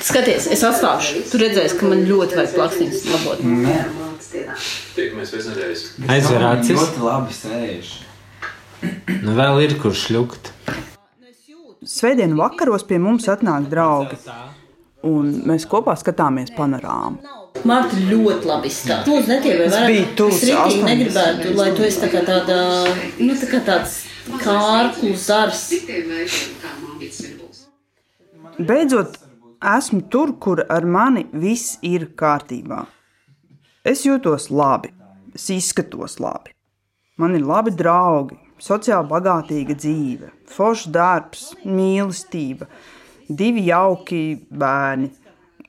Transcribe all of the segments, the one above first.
Skaties, es atstāšu. Tu redzēsi, ka man ļoti vajag plaksnītes labot. Tiekamies pēc nedēļas. Aizver acis. Ļoti labi sēž. Nu, vēl ir kur šļukt. Svētdien vakaros pie mums atnāk draugi, un mēs kopā skatāmies panorāmu. Marta ļoti labi izskatās. Tu netiek Es biju tūs Es rītīgi 80. negribētu, lai tu esi tā kā tāda, nu, tā kā tāds kārklu zars. Beidzot, esmu tur, kur ar mani viss ir kārtībā. Es jūtos labi, es izskatos labi. Man ir labi draugi, sociāli bagātīga dzīve, foršs darbs, mīlestība, divi jauki bērni.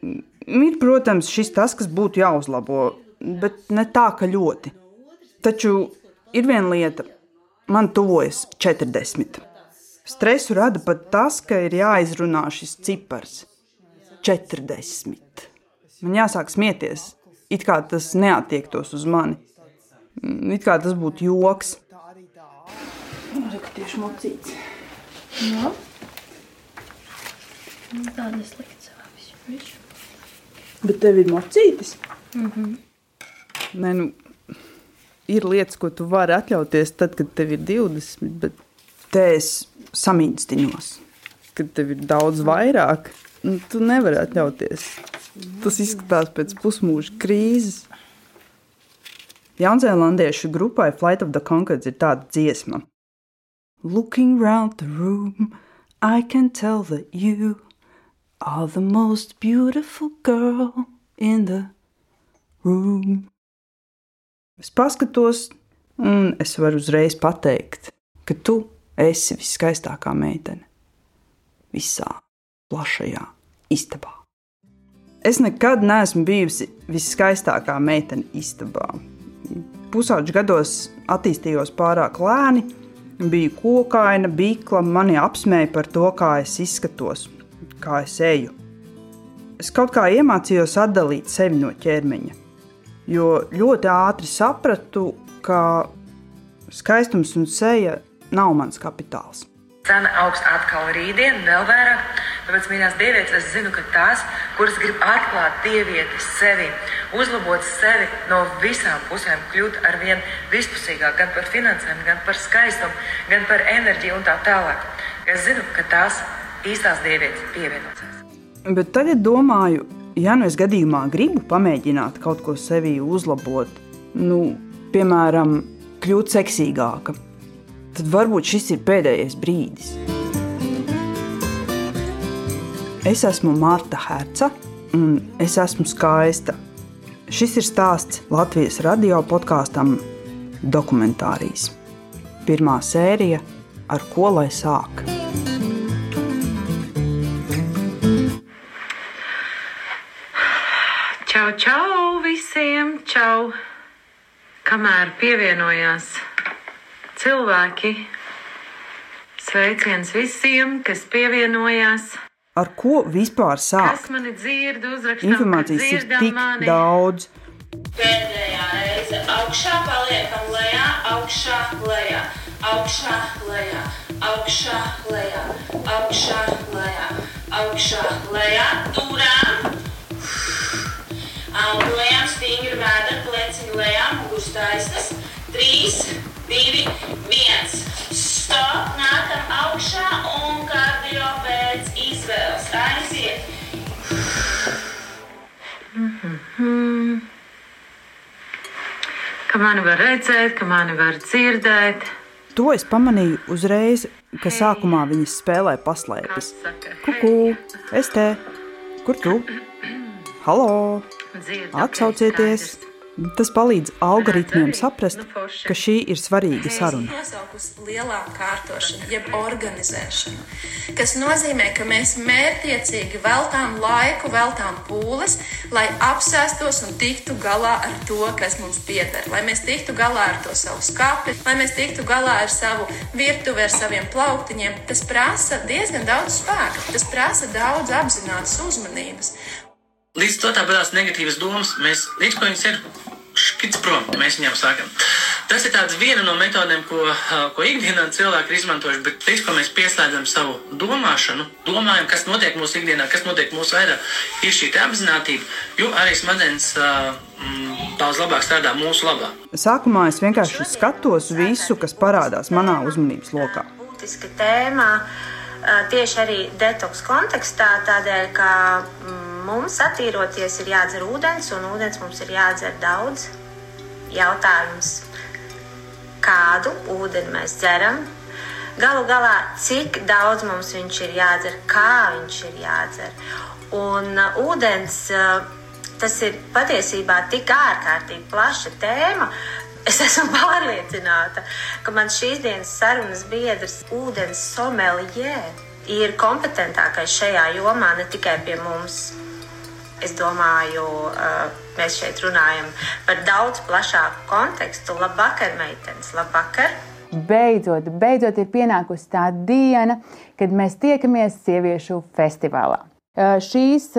Ir, protams, šis tas, kas būtu jāuzlabo, bet ne tā, ka ļoti. Taču ir viena lieta, man tuvojas 40. Stresu rada pat tas, ka ir jāizrunā šis cipars - 40. Man jāsāk smieties, it kā tas neatiektos uz mani. It kā tas būtu joks. Tieši mocīts. Jā. Tāda slikta savā Bet tev ir mocītis? Mm -hmm. Nē, nu, ir lietas, ko tu vari atļauties tad, kad tev ir 20, bet te es samīstiņos, kad tev ir daudz vairāk. Nu, tu nevari atļauties. Tas izskatās pēc pusmūža krīzes. Jaunzēlandiešu grupai Flight of the Concords ir tāda dziesma. Looking round the room, I can tell that you are the most beautiful girl in the room. Es paskatos, un es varu uzreiz pateikt, ka tu esi viskaistākā meitene visā plašajā istabā. Es nekad neesmu bijusi viskaistākā meitene istabā. Pusauģu gados attīstījos pārāk lēni, biju kokaina, bīkla, mani apsmēja par to, kā es izskatos, kā es eju. Es kaut kā iemācījos atdalīt sevi no ķermeņa, jo ļoti ātri sapratu, ka skaistums un seja nav mans kapitāls. Cena augsts atkal rītdien, vēl vairāk. Tāpēc, mīļās dievietes, es zinu, ka tās, kuras grib atklāt dievietes sevi, uzlabot sevi no visām pusēm, kļūt ar vien vispusīgāk, gan par finansēm, gan par skaistumu, gan par enerģiju un tā tālāk. Es zinu, ka tās īstās dievietes pievienosies. Bet tagad domāju, ja nu es gadījumā gribu pamēģināt kaut ko sevī uzlabot, nu, piemēram, kļūt seksīgāka, tad varbūt šis ir pēdējais brīdis. Es esmu Marta Herca, un es esmu skaista. Šis ir stāsts Latvijas radio podkāstam Dokumentārijas. Pirmā sērija - ar ko lai sāk? Čau, čau visiem! Čau! Kamēr pievienojās cilvēki, sveiciens visiem, kas pievienojās. Ar ko vispār sākt? mani dzird, Informācijas ir tik mani. daudz, Pēdējā reize augšā, paliekam lejā, augšā, lejā, augšā, lejā, augšā, lejā, augšā, lejā, augšā, lejā, turām. Augļojām stingri vēderi, pleciņi lejā, muguras taisnas. 3, mani var redzēt, ka mani var dzirdēt. To es pamanīju uzreiz, ka sākumā viņas spēlē paslēpes. Kuku, es te, kur tu? Halo! Atsaucieties! Tas palīdz algoritmiem saprast, ka šī ir svarīga saruna. Lielā kārtošana, jeb organizēšana, kas nozīmē, ka mēs mērķiecīgi veltām laiku, veltām pūles, lai apsēstos un tiktu galā ar to, kas mums pieder. Lai mēs tiktu galā ar to savu skati, lai mēs tiktu galā ar savu virtuvi, ar saviem plauktiņiem. Tas prasa diezgan daudz spēka, tas prasa daudz apzinātas uzmanības. Līdz to tā parādās negatīvas domas. Mēs līdz ko viņas ir škits prom, mēs viņām sakām, Tas ir viena no metodēm, ko, ko ikdienā cilvēki ir izmantojuši, bet tas, ko mēs pieslēdzam savu domāšanu, domājam, kas notiek mūsu ikdienā, kas notiek mūsu veidā, ir šī apziņotība, jo arī smadzenes mm, daudz labāk strādā mūsu labā. Sākumā es vienkārši skatos visu, kas parādās manā uzmanības lokā. Būtiska tēma tieši arī detoks kontekstā, tādēļ, ka mums attīroties ir jādzer ūdens, un ūdens mums ir jādzer daudz. Jautājums kādu ūdeni mēs dzeram. Galu galā, cik daudz mums viņš ir jādzer, kā viņš ir jādzer. Un uh, ūdens uh, tas ir patiesībā tik ārkārtīgi plaša tēma. Es esmu pārliecināta, ka man šīs dienas sarunas biedrs, ūdens sommelier, ir kompetentākais šajā jomā ne tikai pie mums. Es domāju, uh, Mēs šeit runājam par daudz plašāku kontekstu. Labvakar, meitenes! Labvakar! Beidzot, beidzot ir pienākusi tā diena, kad mēs tiekamies sieviešu festivālā. Šīs,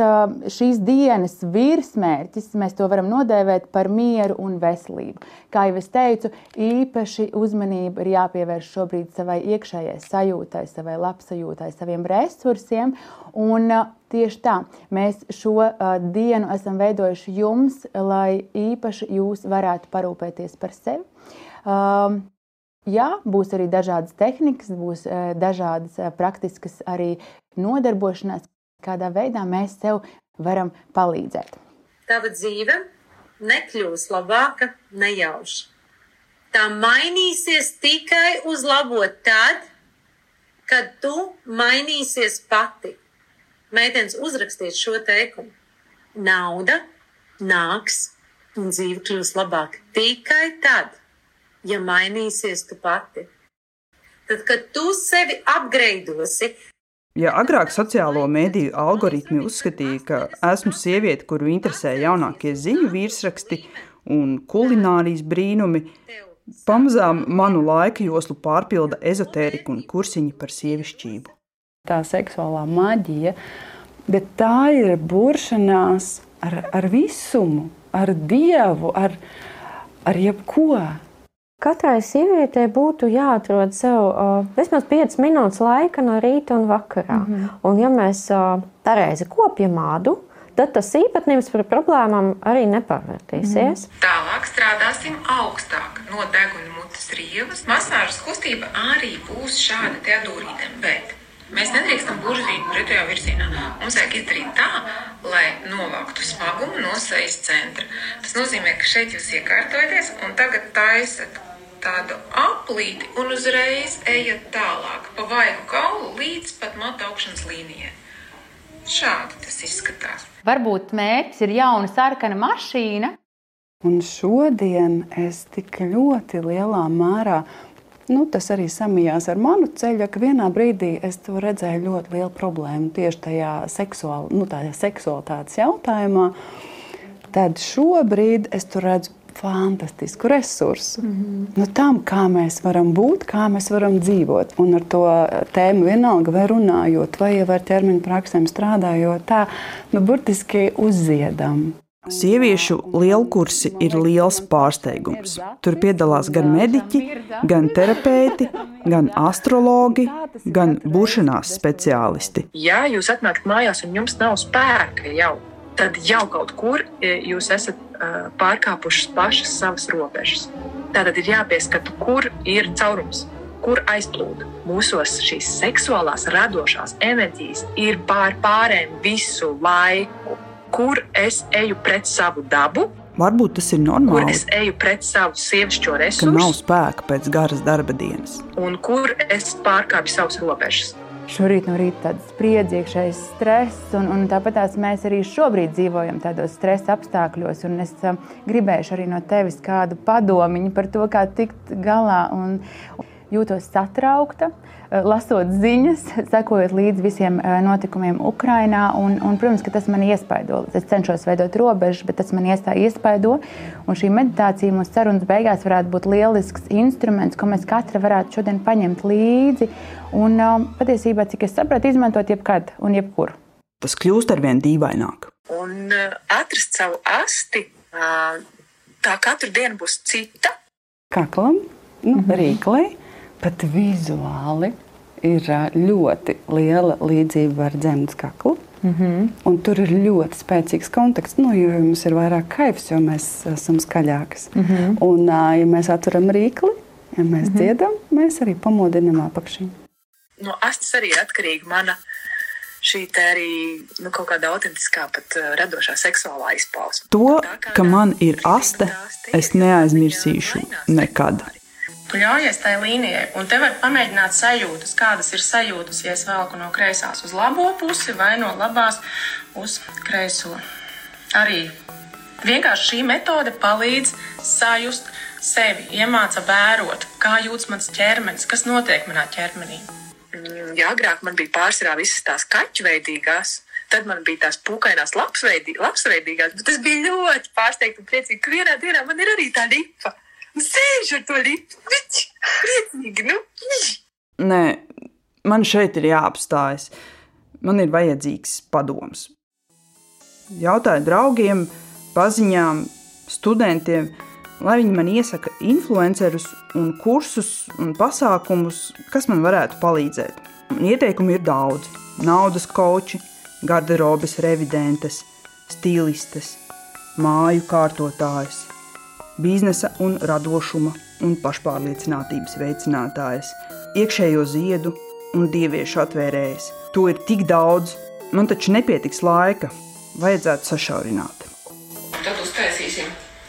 šīs dienas virsmērķis mēs to varam nodēvēt par mieru un veselību. Kā jau es teicu, īpaši uzmanība ir jāpievērš šobrīd savai iekšējai sajūtai, savai labsajūtai, saviem resursiem. Un tieši tā, mēs šo dienu esam veidojuši jums, lai īpaši jūs varētu parūpēties par sevi. Jā, būs arī dažādas tehnikas, būs dažādas praktiskas arī nodarbošanās, kādā veidā mēs sev varam palīdzēt. Tava dzīve nekļūs labāka nejauši. Tā mainīsies tikai uz labo tad, kad tu mainīsies pati. Mēģiniet uzrakstīt šo teikumu. Nauda nāks un dzīve kļūs labāka tikai tad, ja mainīsies tu pati. Tad, kad tu sevi apgreidosi, Ja agrāk sociālo mediju algoritmi uzskatīja, ka esmu sieviete, kuru interesē jaunākie ziņu virsraksti un kulinārijas brīnumi, pamazām manu laika joslu pārpilda ezotērika un kursiņi par sievišķību. Tā seksuālā maģija, bet tā ir buršanās ar, ar visumu, ar dievu, ar, ar jebko. Katrai sievietei būtu jāatrod sev uh, vismaz 5 minūtes laika no rīta un vakarā. Mm -hmm. Un, ja mēs uh, pareizi kopjam ādu, tad tas īpatnības par problēmām arī nepārvērtīsies. Mm. Tālāk strādāsim augstāk no deguna mutes rievas. Masāžas kustība arī būs šāda te adūrītēm, bet Mēs nedrīkstam buržīt pretējā virzienā. Mums vajag izdarīt tā, lai novāktu smagumu no sejas centra. Tas nozīmē, ka šeit jūs iekārtojaties un tagad taisat tādu aplīti un uzreiz ejat tālāk pa vaigu kaulu līdz pat matu augšanas līnijai. Šādi tas izskatās. Varbūt mērķis ir jauna sarkana mašīna. Un šodien es tik ļoti lielā mērā, nu, tas arī samijās ar manu ceļu, ka vienā brīdī es to redzēju ļoti lielu problēmu tieši tajā seksuāl, nu, seksualitātes jautājumā. Tad šobrīd es tur redzu fantastisku resursu. Mm -hmm. nu, tam, kā mēs varam būt, kā mēs varam dzīvot. Un ar to tēmu vienalga, vai runājot, vai jau ar ķermeņa praksēm strādājot, tā nu, burtiski uzziedam. Sieviešu lielkursi ir liels pārsteigums. Tur piedalās gan mediķi, gan terapeiti, gan astrologi, gan bušanās speciālisti. Ja jūs atnākat mājās un jums nav spēka jau, tad jau kaut kur e, jūs esat pārkāpušas pašas savas robežas. Tātad ir jāpieskata, kur ir caurums, kur aizplūda. Mūsos šīs seksuālās, radošās enerģijas ir pār pārējiem visu laiku, kur es eju pret savu dabu. Varbūt tas ir normāli. Kur es eju pret savu sievišķo resursu, ka nav spēka pēc garas darba dienas. Un kur es pārkāpju savas robežas. Šorīt no rīta tāds spriedzi, iekšējs stress, un, un tāpat mēs arī šobrīd dzīvojam tādos stresa apstākļos. Es gribēšu arī no tevis kādu padomiņu par to, kā tikt galā. Un, jūtos satraukta, lasot ziņas, sekojot līdzi visiem notikumiem Ukrajinā. Un, un, protams, ka tas man iespaido. Es cenšos veidot robežas, bet tas man iespaido. Un šī meditācija mūsu sarunas beigās varētu būt lielisks instruments, ko mēs katra varētu šodien paņemt līdzi. Un patiesībā, cik es sapratu, izmantot jebkad un jebkur. Tas kļūst ar vien dīvaināk. Un atrast savu asti, tā katru dienu būs cita kaklam, nu, mm -hmm. rīklī, bet vizuāli ir ļoti liela līdzība ar dzemdas kaklu. Mm -hmm. Un tur ir ļoti spēcīgs konteksts, nu, jo mums ir vairāk kaifs, jo mēs esam skaļākas. Mm -hmm. Un, ja mēs atveram rīkli, ja mēs mm -hmm. dziedam, mēs arī pamodinām apakšiņu. No astes arī atkarīga mana šī arī nu, kaut kāda autentiskā, pat uh, radošā seksuālā izpausme. To, ka man ir aste, es neaizmirsīšu nekad. Tu ļaujies tai līnijai, un te var pamēģināt sajūtas, kādas ir sajūtas, ja es velku no kreisās uz labo pusi vai no labās uz kreiso. Arī vienkārši šī metode palīdz sajust sevi, iemāca vērot, kā jūtas mans ķermenis, kas notiek manā ķermenī. Mm, ja agrāk man bija pārsvarā visas tās kaķveidīgās, tad man bija tās pūkainās lapsveidīgās, bet es biju ļoti pārsteigta un priecīga, ka vienā dienā man ir arī tā lipa. Sēž ar to lipu. Priecīgi, nu. Nē, man šeit ir jāapstājas. Man ir vajadzīgs padoms. Jautāju draugiem, paziņām, studentiem, lai viņi man iesaka influencerus un kursus un pasākumus, kas man varētu palīdzēt. Ieteikumi ir daudz. Naudas koči, garderobes revidentes, stilistes, māju kārtotājs, biznesa un radošuma un pašpārliecinātības veicinātājs, iekšējo ziedu un dieviešu atvērējs. To ir tik daudz, man taču nepietiks laika, vajadzētu sašaurināt. Tad uztaisīsim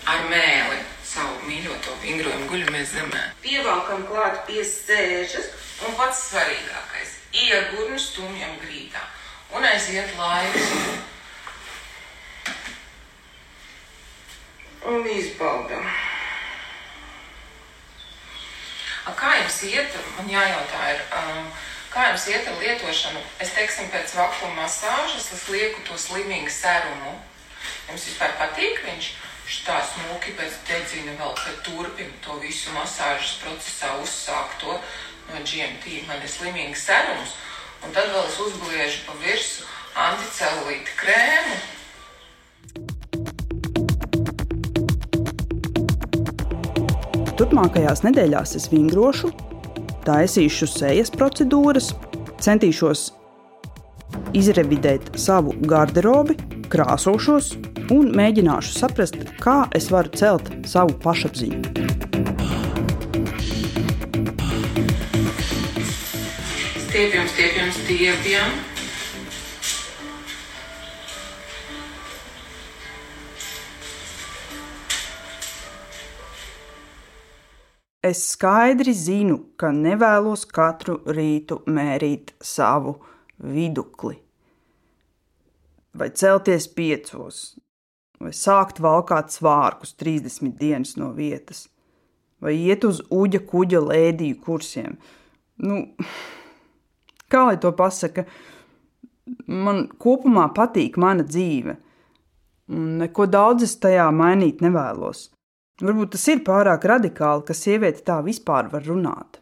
ar mēli savu mīļoto vingrojumu guļamies zemē. Pievelkam klāt pie sēžas un pats svarīgākais - iegurnu stumjam grītā un aiziet laiks. Un izbaudam. Kā jums iet? Man jājautā, ir, um, kā jums iet ar lietošanu? Es teiksim, pēc vakuma masāžas es lieku to slimīgu serumu. Jums vispār patīk viņš? Tā smuki pēc dedzina vēl, ka turpina to visu masāžas procesā uzsākt to no GMT. Man ir slimīgs serums, un tad vēl es uzbliežu pa virsu anticelulīta krēmu, Turpmākajās nedēļās es vingrošu, taisīšu sejas procedūras, centīšos izrevidēt savu garderobi, krāsošos un mēģināšu saprast, kā es varu celt savu pašapziņu. Stiepjam, stiepjam, stiepjam. Es skaidri zinu, ka nevēlos katru rītu mērīt savu vidukli, vai celties piecos, vai sākt valkāt svārkus 30 dienas no vietas, vai iet uz uģa kuģa lēdiju kursiem. Nu, kā lai to pasaka, man kopumā patīk mana dzīve, un neko daudz es tajā mainīt nevēlos. Varbūt tas ir pārāk radikāli, ka sieviete tā vispār var runāt.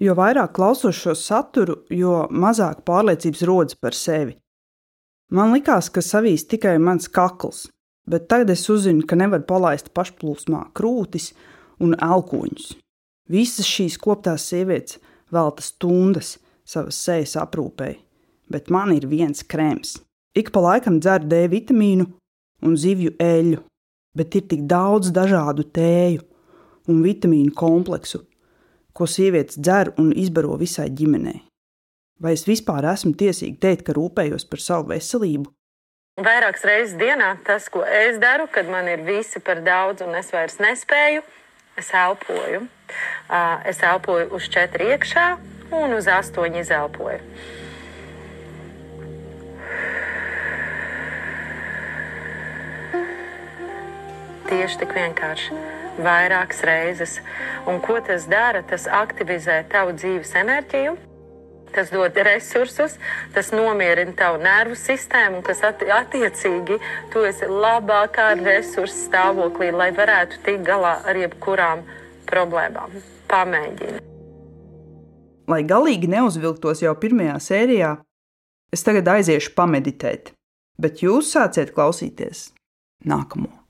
Jo vairāk klausos šo saturu, jo mazāk pārliecības rodas par sevi. Man likās, ka savīs tikai mans kakls, bet tagad es uzzinu, ka nevar palaist pašplūsmā krūtis un elkoņus. Visas šīs koptās sievietes velta stundas savas sejas aprūpei, bet man ir viens krēms. Ik pa laikam dzeru D vitamīnu un zivju eļļu, bet ir tik daudz dažādu tēju un vitamīnu kompleksu, ko sievietes dzer un izbaro visai ģimenei. Vai es vispār esmu tiesīga teikt, ka rūpējos par savu veselību? Vairākas reizes dienā tas, ko es daru, kad man ir visi par daudz un es vairs nespēju, es elpoju. Es elpoju uz četri iekšā un uz astoņi izelpoju. Tieši tik vienkārši. Vairākas reizes. Un ko tas dara? Tas aktivizē tavu dzīves enerģiju. Tas dod resursus, tas nomierina tavu nervu sistēmu, kas attiecīgi tu esi labākā resursu stāvoklī, lai varētu tikt galā ar jebkurām problēmām. Pamēģini. Lai galīgi neuzvilktos jau pirmajā sērijā, es tagad aiziešu pameditēt, bet jūs sāciet klausīties nākamo.